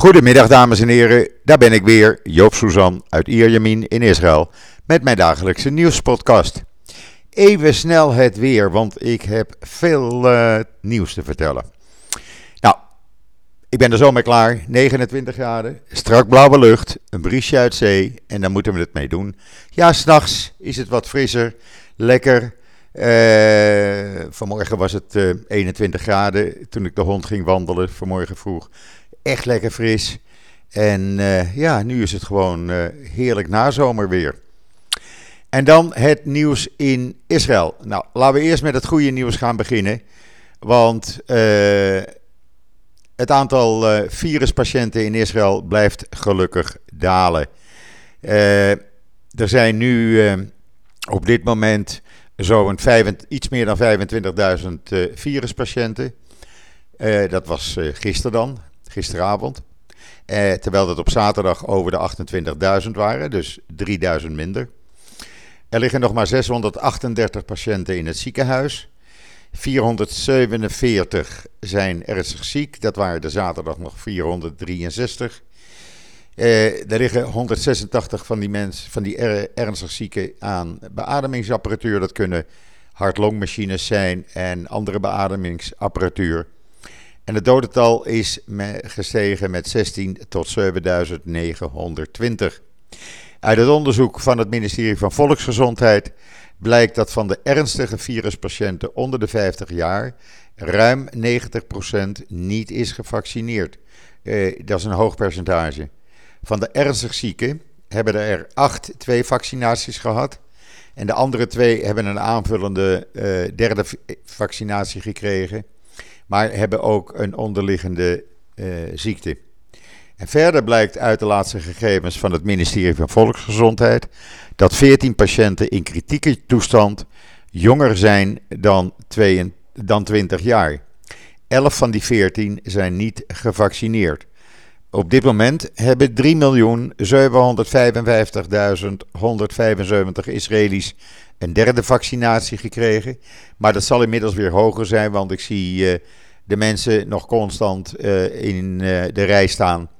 Goedemiddag dames en heren, daar ben ik weer, Joop Suzan uit Ierjemien in Israël met mijn dagelijkse nieuwspodcast. Even snel het weer, want ik heb veel uh, nieuws te vertellen. Nou, ik ben er zo mee klaar, 29 graden, strak blauwe lucht, een briesje uit zee en daar moeten we het mee doen. Ja, s'nachts is het wat frisser, lekker. Uh, vanmorgen was het uh, 21 graden toen ik de hond ging wandelen, vanmorgen vroeg echt lekker fris. En uh, ja, nu is het gewoon uh, heerlijk nazomerweer. En dan het nieuws in Israël. Nou, laten we eerst met het goede nieuws gaan beginnen. Want uh, het aantal viruspatiënten in Israël blijft gelukkig dalen. er zijn nu op dit moment zo'n iets meer dan 25.000 viruspatiënten. dat was gisteren dan, gisteravond. Eh, terwijl dat op zaterdag over de 28.000 waren, dus 3000 minder. Er liggen nog maar 638 patiënten in het ziekenhuis. 447 zijn ernstig ziek, dat waren de zaterdag nog 463. Eh, er liggen 186 van die mensen, van die ernstig zieken aan beademingsapparatuur. Dat kunnen hart-longmachines zijn en andere beademingsapparatuur. En het dodental is gestegen met 16 tot 7920. Uit het onderzoek van het ministerie van Volksgezondheid blijkt dat van de ernstige viruspatiënten onder de 50 jaar ruim 90% niet is gevaccineerd. Eh, dat is een hoog percentage. Van de ernstig zieken hebben er 8 twee vaccinaties gehad. En de andere twee hebben een aanvullende uh, derde vaccinatie gekregen maar hebben ook een onderliggende uh, ziekte. En verder blijkt uit de laatste gegevens van het ministerie van Volksgezondheid dat 14 patiënten in kritieke toestand jonger zijn dan, 2, dan 20 jaar. 11 van die 14 zijn niet gevaccineerd. Op dit moment hebben 3.755.175 Israëli's een derde vaccinatie gekregen. Maar dat zal inmiddels weer hoger zijn, want ik zie uh, de mensen nog constant uh, in uh, de rij staan.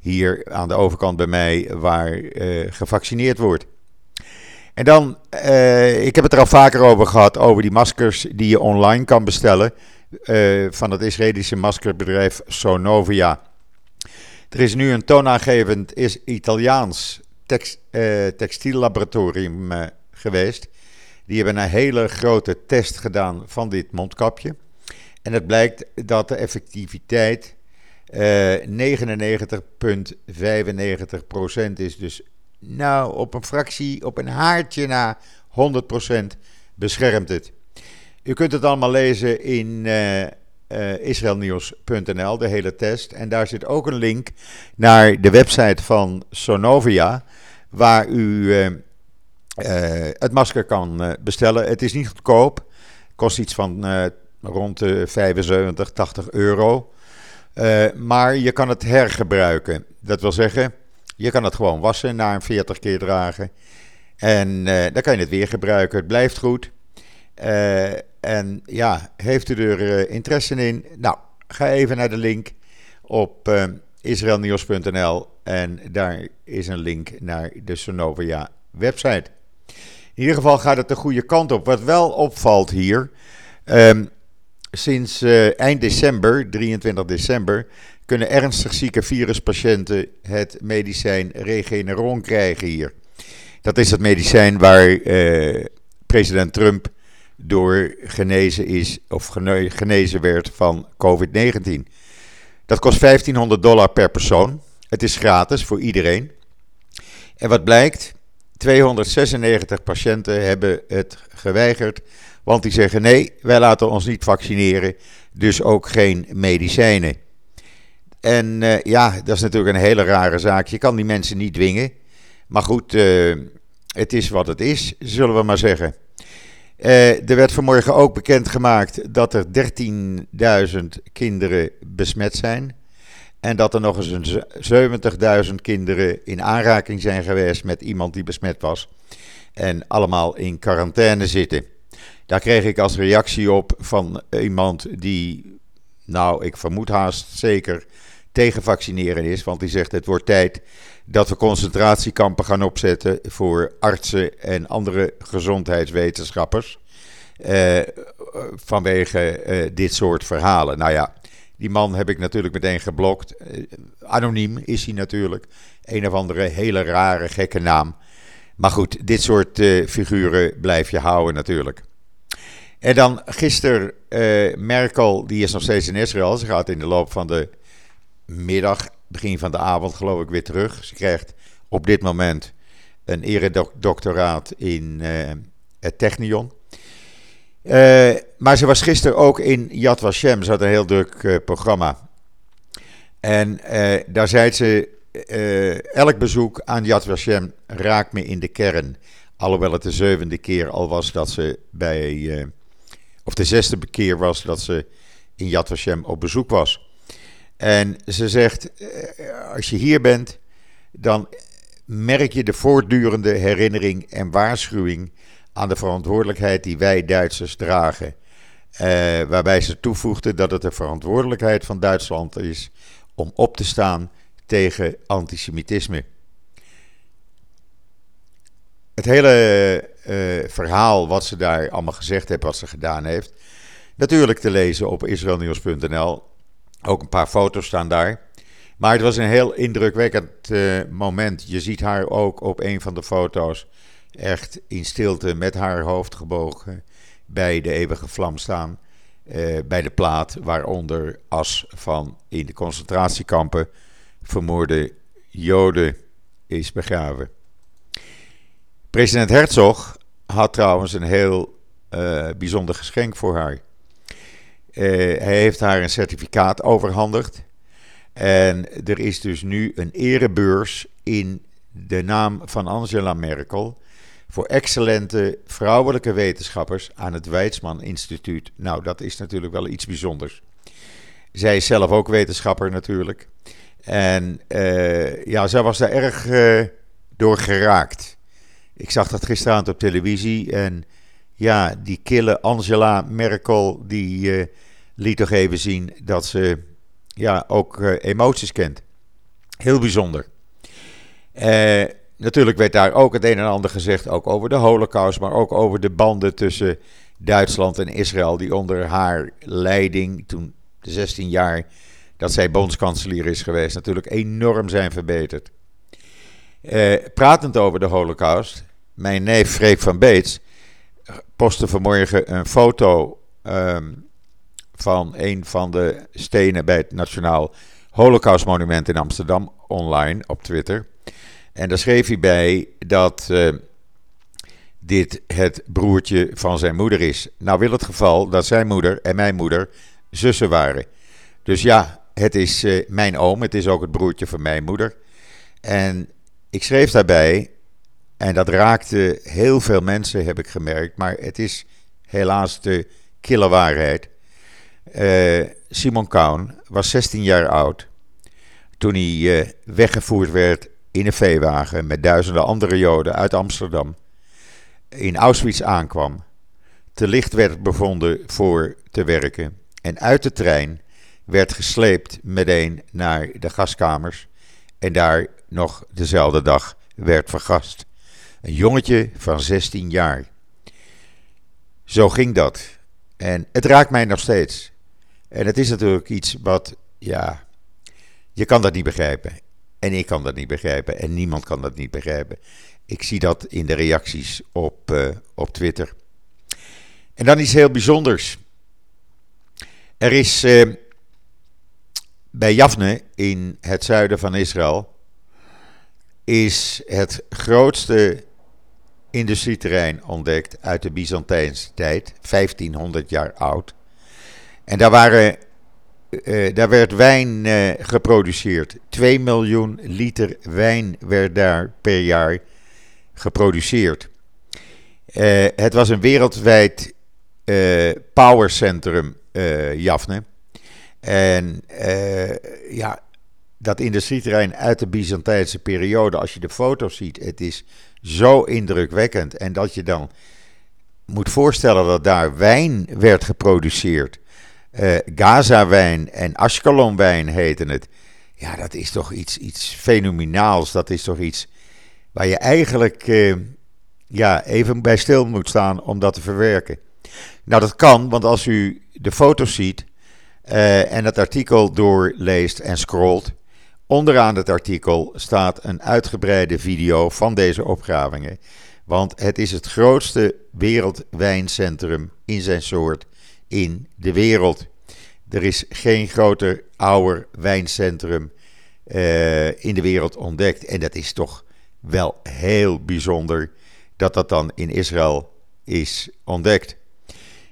Hier aan de overkant bij mij, waar gevaccineerd wordt. En dan, ik heb het er al vaker over gehad, over die maskers die je online kan bestellen. van het Israëlische maskerbedrijf Sonovia. Er is nu een toonaangevend is Italiaans text, textiellaboratorium geweest. Die hebben een hele grote test gedaan van dit mondkapje. En het blijkt dat de effectiviteit eh, 99,95% is. Dus nou, op een fractie, op een haartje na 100% beschermt het. U kunt het allemaal lezen in uh, uh, israelnieuws.nl, de hele test. En daar zit ook een link naar de website van Sonovia, waar u het masker kan uh, bestellen. Het is niet goedkoop. Kost iets van uh, rond de 75, 80 euro. maar je kan het hergebruiken. Dat wil zeggen, je kan het gewoon wassen na een 40 keer dragen. En dan kan je het weer gebruiken. Het blijft goed. en ja, heeft u er interesse in? Nou, ga even naar de link op israelnieuws.nl en daar is een link naar de Sonovia website. In ieder geval gaat het de goede kant op. Wat wel opvalt hier, um, sinds uh, eind december, 23 december, kunnen ernstig zieke viruspatiënten het medicijn Regeneron krijgen hier. Dat is het medicijn waar uh, president Trump door genezen is of genezen werd van COVID-19. Dat kost 1500 dollar per persoon. Het is gratis voor iedereen. En wat blijkt? 296 patiënten hebben het geweigerd, want die zeggen nee, wij laten ons niet vaccineren, dus ook geen medicijnen. En uh, ja, dat is natuurlijk een hele rare zaak. Je kan die mensen niet dwingen. Maar goed, uh, het is wat het is, zullen we maar zeggen. Uh, er werd vanmorgen ook bekendgemaakt dat er 13.000 kinderen besmet zijn. En dat er nog eens een 70.000 kinderen in aanraking zijn geweest met iemand die besmet was. En allemaal in quarantaine zitten. Daar kreeg ik als reactie op van iemand die, nou, ik vermoed haast zeker tegen vaccineren is. Want die zegt het wordt tijd dat we concentratiekampen gaan opzetten voor artsen en andere gezondheidswetenschappers. Uh, vanwege uh, dit soort verhalen. Nou ja, die man heb ik natuurlijk meteen geblokt. Uh, anoniem is hij natuurlijk. Een of andere hele rare, gekke naam. Maar goed, dit soort figuren blijf je houden natuurlijk. En dan gisteren, Merkel, die is nog steeds in Israël. Ze gaat in de loop van de middag, begin van de avond geloof ik weer terug. Ze krijgt op dit moment een eredoctoraat in het Technion. Uh, maar ze was gisteren ook in Yad Vashem. Ze had een heel druk uh, programma. En uh, daar zei ze: elk bezoek aan Yad Vashem raakt me in de kern. Alhoewel het de zevende keer al was dat ze bij. of de zesde keer was dat ze in Yad Vashem op bezoek was. En ze zegt: als je hier bent, dan merk je de voortdurende herinnering en waarschuwing aan de verantwoordelijkheid die wij Duitsers dragen. Uh, waarbij ze toevoegde dat het de verantwoordelijkheid van Duitsland is om op te staan tegen antisemitisme. Het hele uh, verhaal wat ze daar allemaal gezegd heeft, wat ze gedaan heeft, natuurlijk te lezen op israelnieuws.nl. Ook een paar foto's staan daar. Maar het was een heel indrukwekkend uh, moment. Je ziet haar ook op een van de foto's echt in stilte met haar hoofd gebogen bij de eeuwige vlam staan. Uh, bij de plaat waaronder as van in de concentratiekampen vermoorde Joden is begraven. President Herzog had trouwens een heel uh, bijzonder geschenk voor haar. Uh, hij heeft haar een certificaat overhandigd. En er is dus nu een erebeurs in de naam van Angela Merkel voor excellente vrouwelijke wetenschappers aan het Weizmann Instituut. Nou, dat is natuurlijk wel iets bijzonders. Zij is zelf ook wetenschapper natuurlijk. En uh, ja, zij was daar erg uh, door geraakt. Ik zag dat gisteravond op televisie. En ja, die kille Angela Merkel, die uh, liet toch even zien dat ze ja, ook emoties kent. Heel bijzonder. Uh, Natuurlijk werd daar ook het een en ander gezegd, ook over de Holocaust, maar ook over de banden tussen Duitsland en Israël, die onder haar leiding, toen de 16 jaar dat zij bondskanselier is geweest, natuurlijk enorm zijn verbeterd. Eh, pratend over de Holocaust, mijn neef Freek van Beets postte vanmorgen een foto um, van een van de stenen bij het Nationaal Holocaustmonument in Amsterdam online op Twitter. En daar schreef hij bij dat uh, dit het broertje van zijn moeder is. Nou wil het geval dat zijn moeder en mijn moeder zussen waren. Dus ja, het is uh, mijn oom, het is ook het broertje van mijn moeder. En ik schreef daarbij, en dat raakte heel veel mensen, heb ik gemerkt, maar het is helaas de kille waarheid. Uh, Simon Kaun was 16 jaar oud toen hij weggevoerd werd in een veewagen met duizenden andere Joden uit Amsterdam in Auschwitz aankwam, te licht werd bevonden voor te werken en uit de trein werd gesleept meteen naar de gaskamers en daar nog dezelfde dag werd vergast. Een jongetje van 16 jaar. Zo ging dat. En het raakt mij nog steeds. En het is natuurlijk iets wat, ja, je kan dat niet begrijpen. En ik kan dat niet begrijpen en niemand kan dat niet begrijpen. Ik zie dat in de reacties op, uh, op Twitter. En dan iets heel bijzonders. Er is uh, bij Javne in het zuiden van Israël is het grootste industrieterrein ontdekt uit de Byzantijnse tijd, 1500 jaar oud. En daar waren uh, daar werd wijn uh, geproduceerd. 2 miljoen liter wijn werd daar per jaar geproduceerd. Uh, het was een wereldwijd powercentrum, Jafne. En ja, dat industrieterrein uit de Byzantijnse periode, als je de foto's ziet, het is zo indrukwekkend. En dat je dan moet voorstellen dat daar wijn werd geproduceerd uh, Gaza-wijn en Ashkelon-wijn heten het. Ja, dat is toch iets, iets fenomenaals. Dat is toch iets waar je eigenlijk eh, ja, even bij stil moet staan om dat te verwerken. Nou, dat kan, want als u de foto's ziet uh, en het artikel doorleest en scrolt, onderaan het artikel staat een uitgebreide video van deze opgravingen. Want het is het grootste wereldwijncentrum in zijn soort in de wereld. Er is geen groter, ouder wijncentrum uh, in de wereld ontdekt. En dat is toch wel heel bijzonder dat dat dan in Israël is ontdekt.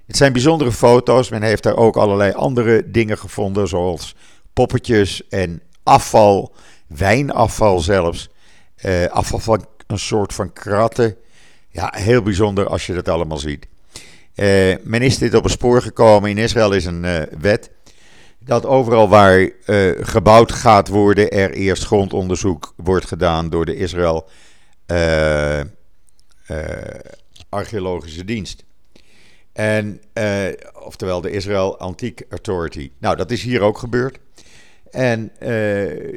Het zijn bijzondere foto's. Men heeft daar ook allerlei andere dingen gevonden, zoals poppetjes en afval, wijnafval zelfs. Uh, afval van een soort van kratten. Ja, heel bijzonder als je dat allemaal ziet. Uh, men is dit op een spoor gekomen. In Israël is een uh, wet dat overal waar uh, gebouwd gaat worden, er eerst grondonderzoek wordt gedaan door de Israël Archeologische Dienst. En, oftewel de Israël Antiek Authority. Nou, dat is hier ook gebeurd. En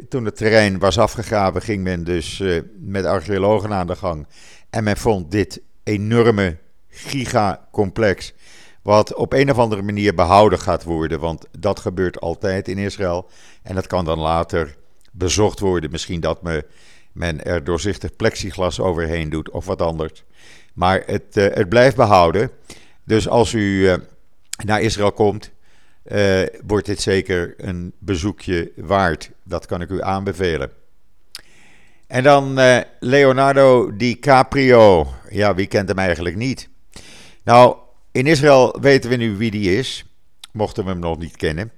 toen het terrein was afgegraven, ging men dus met archeologen aan de gang. En men vond dit enorme gigacomplex. Wat op een of andere manier behouden gaat worden. Want dat gebeurt altijd in Israël. En dat kan dan later bezocht worden. Misschien dat me, men er doorzichtig plexiglas overheen doet of wat anders. Maar het, uh, het blijft behouden. Dus als u uh, naar Israël komt, uh, wordt dit zeker een bezoekje waard. Dat kan ik u aanbevelen. En dan Leonardo DiCaprio. Ja, wie kent hem eigenlijk niet? Nou, in Israël weten we nu wie die is, mochten we hem nog niet kennen.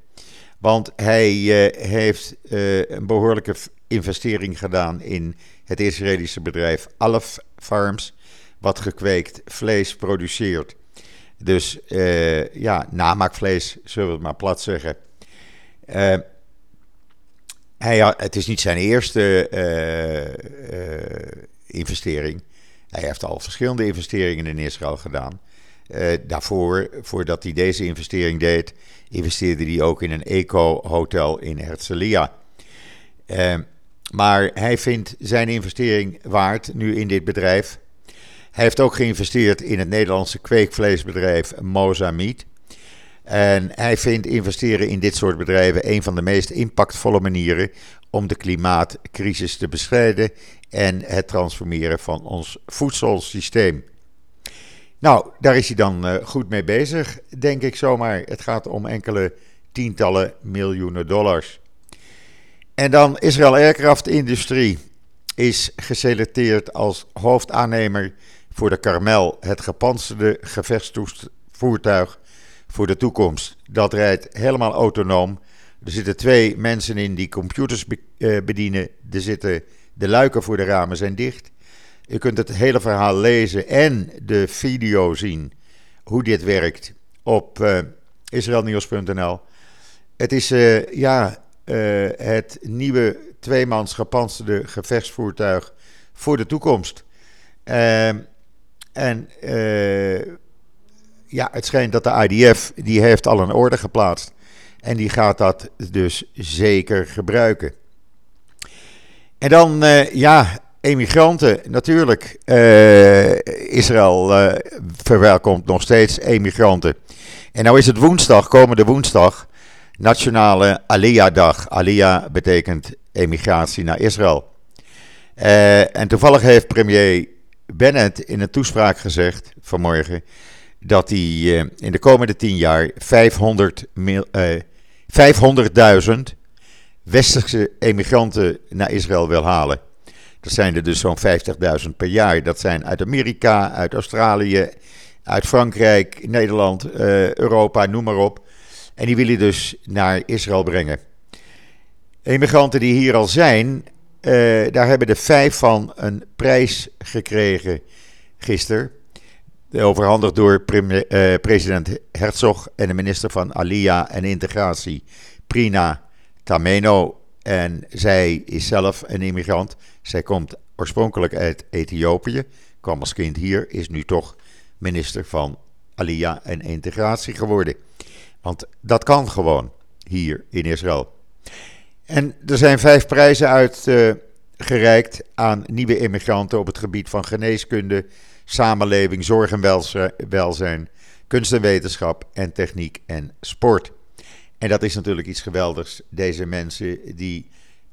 Want hij uh, heeft uh, een behoorlijke investering gedaan in het Israëlische bedrijf Alef Farms, wat gekweekt vlees produceert. Dus uh, ja, namaakvlees, zullen we het maar plat zeggen. hij, het is niet zijn eerste investering. Hij heeft al verschillende investeringen in Israël gedaan. Uh, daarvoor, voordat hij deze investering deed, investeerde hij ook in een eco-hotel in Herzliya. Uh, maar hij vindt zijn investering waard nu in dit bedrijf. Hij heeft ook geïnvesteerd in het Nederlandse kweekvleesbedrijf Mozambique. En hij vindt investeren in dit soort bedrijven een van de meest impactvolle manieren om de klimaatcrisis te bestrijden en het transformeren van ons voedselsysteem. Nou, daar is hij dan uh, goed mee bezig, denk ik zomaar. Het gaat om enkele tientallen miljoenen dollars. En dan Israël Aircraft Industrie is geselecteerd als hoofdaannemer voor de Carmel, het gepantserde gevechtsvoertuig voor de toekomst. Dat rijdt helemaal autonoom. Er zitten twee mensen in die computers eh, bedienen. Er zitten, de luiken voor de ramen zijn dicht. Je kunt het hele verhaal lezen en de video zien hoe dit werkt op uh, israelnieuws.nl. Het is uh, ja, uh, het nieuwe tweemans gepantserde gevechtsvoertuig voor de toekomst. Ehm, en ja, het schijnt dat de IDF die heeft al een orde geplaatst. En die gaat dat dus zeker gebruiken. En dan, ja, Emigranten, natuurlijk. Uh, Israël uh, verwelkomt nog steeds emigranten. En nou is het woensdag, komende woensdag, Nationale Aliyah-dag. Aliyah betekent emigratie naar Israël. Uh, en toevallig heeft premier Bennett in een toespraak gezegd vanmorgen dat hij in de komende tien jaar 500.000 westerse emigranten naar Israël wil halen. Dat zijn er dus zo'n 50.000 per jaar. Dat zijn uit Amerika, uit Australië, uit Frankrijk, Nederland, uh, Europa, noem maar op. En die willen dus naar Israël brengen. Immigranten die hier al zijn, uh, daar hebben er vijf van een prijs gekregen gisteren. Overhandigd door premier, uh, president Herzog en de minister van Alia en Integratie, Prina Tameno. En zij is zelf een immigrant. Zij komt oorspronkelijk uit Ethiopië, kwam als kind hier, is nu toch minister van Alia en Integratie geworden. Want dat kan gewoon hier in Israël. En er zijn vijf prijzen uitgereikt aan nieuwe immigranten op het gebied van geneeskunde, samenleving, zorg en welzijn, kunst en wetenschap en techniek en sport. En dat is natuurlijk iets geweldigs. Deze mensen die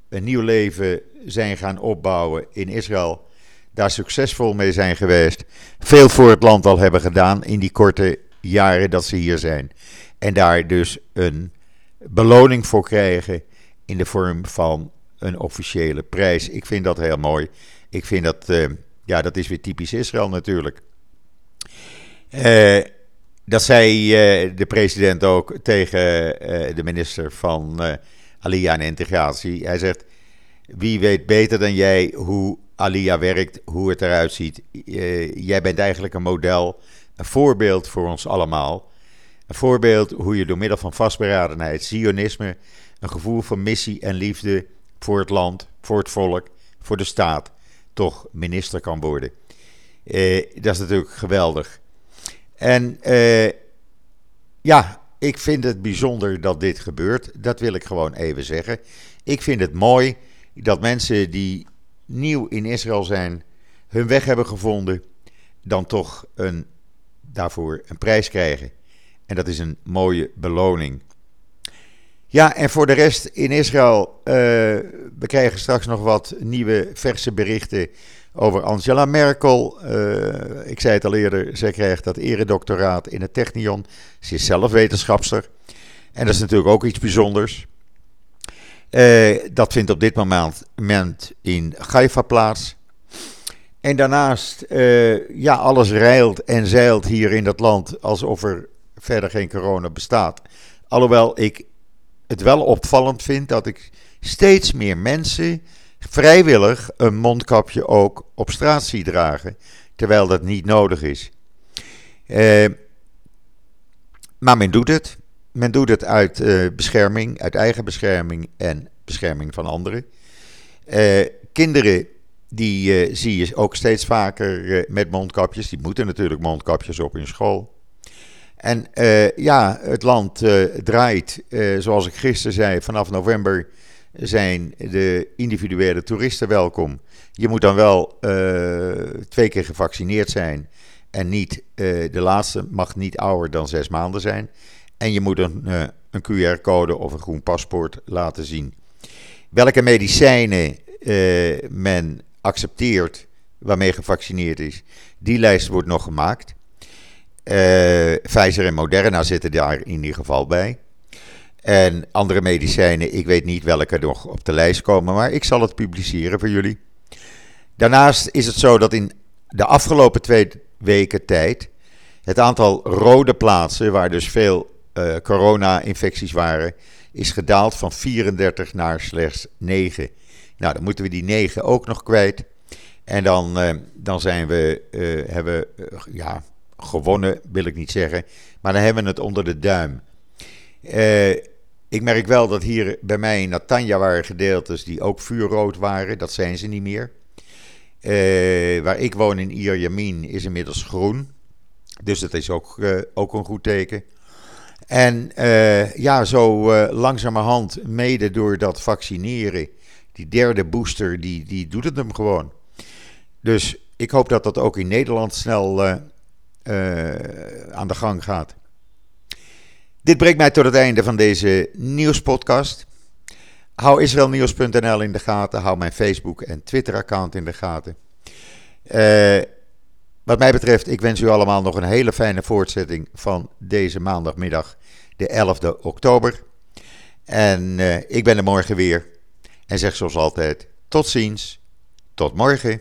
een nieuw leven zijn gaan opbouwen in Israël, daar succesvol mee zijn geweest, veel voor het land al hebben gedaan in die korte jaren dat ze hier zijn. En daar dus een beloning voor krijgen in de vorm van een officiële prijs. Ik vind dat heel mooi. Ik vind dat, uh, ja, dat is weer typisch Israël natuurlijk. Uh, dat zei uh, de president ook tegen de minister van Aliyah en Integratie. Hij zegt: Wie weet beter dan jij hoe Aliyah werkt, hoe het eruit ziet. jij bent eigenlijk een model, een voorbeeld voor ons allemaal. Een voorbeeld hoe je door middel van vastberadenheid, zionisme, een gevoel van missie en liefde voor het land, voor het volk, voor de staat, toch minister kan worden. Eh, dat is natuurlijk geweldig. En eh, ja, ik vind het bijzonder dat dit gebeurt. Dat wil ik gewoon even zeggen. Ik vind het mooi dat mensen die nieuw in Israël zijn, hun weg hebben gevonden, dan toch een, daarvoor een prijs krijgen. En dat is een mooie beloning. Ja, en voor de rest in Israël, uh, we krijgen straks nog wat nieuwe verse berichten over Angela Merkel. Uh, ik zei het al eerder, zij krijgt dat eredoctoraat in het Technion. Ze is zelf wetenschapster. En dat is natuurlijk ook iets bijzonders. Uh, dat vindt op dit moment in Haifa plaats. En daarnaast, ja, alles rijlt en zeilt hier in dat land alsof er verder geen corona bestaat. Alhoewel ik het wel opvallend vind dat ik steeds meer mensen vrijwillig een mondkapje ook op straat zie dragen, terwijl dat niet nodig is. Uh, maar men doet het. Men doet het uit uh, bescherming, uit eigen bescherming en bescherming van anderen. Uh, kinderen, die zie je ook steeds vaker met mondkapjes. Die moeten natuurlijk mondkapjes op in school. En uh, ja, het land uh, draait, uh, zoals ik gisteren zei, vanaf november zijn de individuele toeristen welkom. Je moet dan wel twee keer gevaccineerd zijn. En niet, de laatste mag niet ouder dan zes maanden zijn. En je moet een, een QR-code of een groen paspoort laten zien. Welke medicijnen men accepteert waarmee gevaccineerd is, die lijst wordt nog gemaakt. Uh, Pfizer en Moderna zitten daar in ieder geval bij. En andere medicijnen, ik weet niet welke nog op de lijst komen, maar ik zal het publiceren voor jullie. Daarnaast is het zo dat in de afgelopen twee weken tijd het aantal rode plaatsen, waar dus veel uh, corona-infecties waren, is gedaald van 34 naar slechts 9. Nou, dan moeten we die 9 ook nog kwijt. En dan, uh, dan zijn we, hebben ja, gewonnen, wil ik niet zeggen. Maar dan hebben we het onder de duim. Uh, ik merk wel dat hier bij mij in Natanja waren gedeeltes die ook vuurrood waren. Dat zijn ze niet meer. Uh, waar ik woon in Ierjamin is inmiddels groen. Dus dat is ook, uh, ook een goed teken. En ja, zo langzamerhand, mede door dat vaccineren, die derde booster, die, die doet het hem gewoon. Dus ik hoop dat dat ook in Nederland snel aan de gang gaat. Dit brengt mij tot het einde van deze nieuwspodcast. Hou israelnieuws.nl in de gaten. Hou mijn Facebook- en Twitter-account in de gaten. Uh, wat mij betreft, ik wens u allemaal nog een hele fijne voortzetting van deze maandagmiddag, de 11e oktober. En uh, ik ben er morgen weer. En zeg zoals altijd: tot ziens, tot morgen.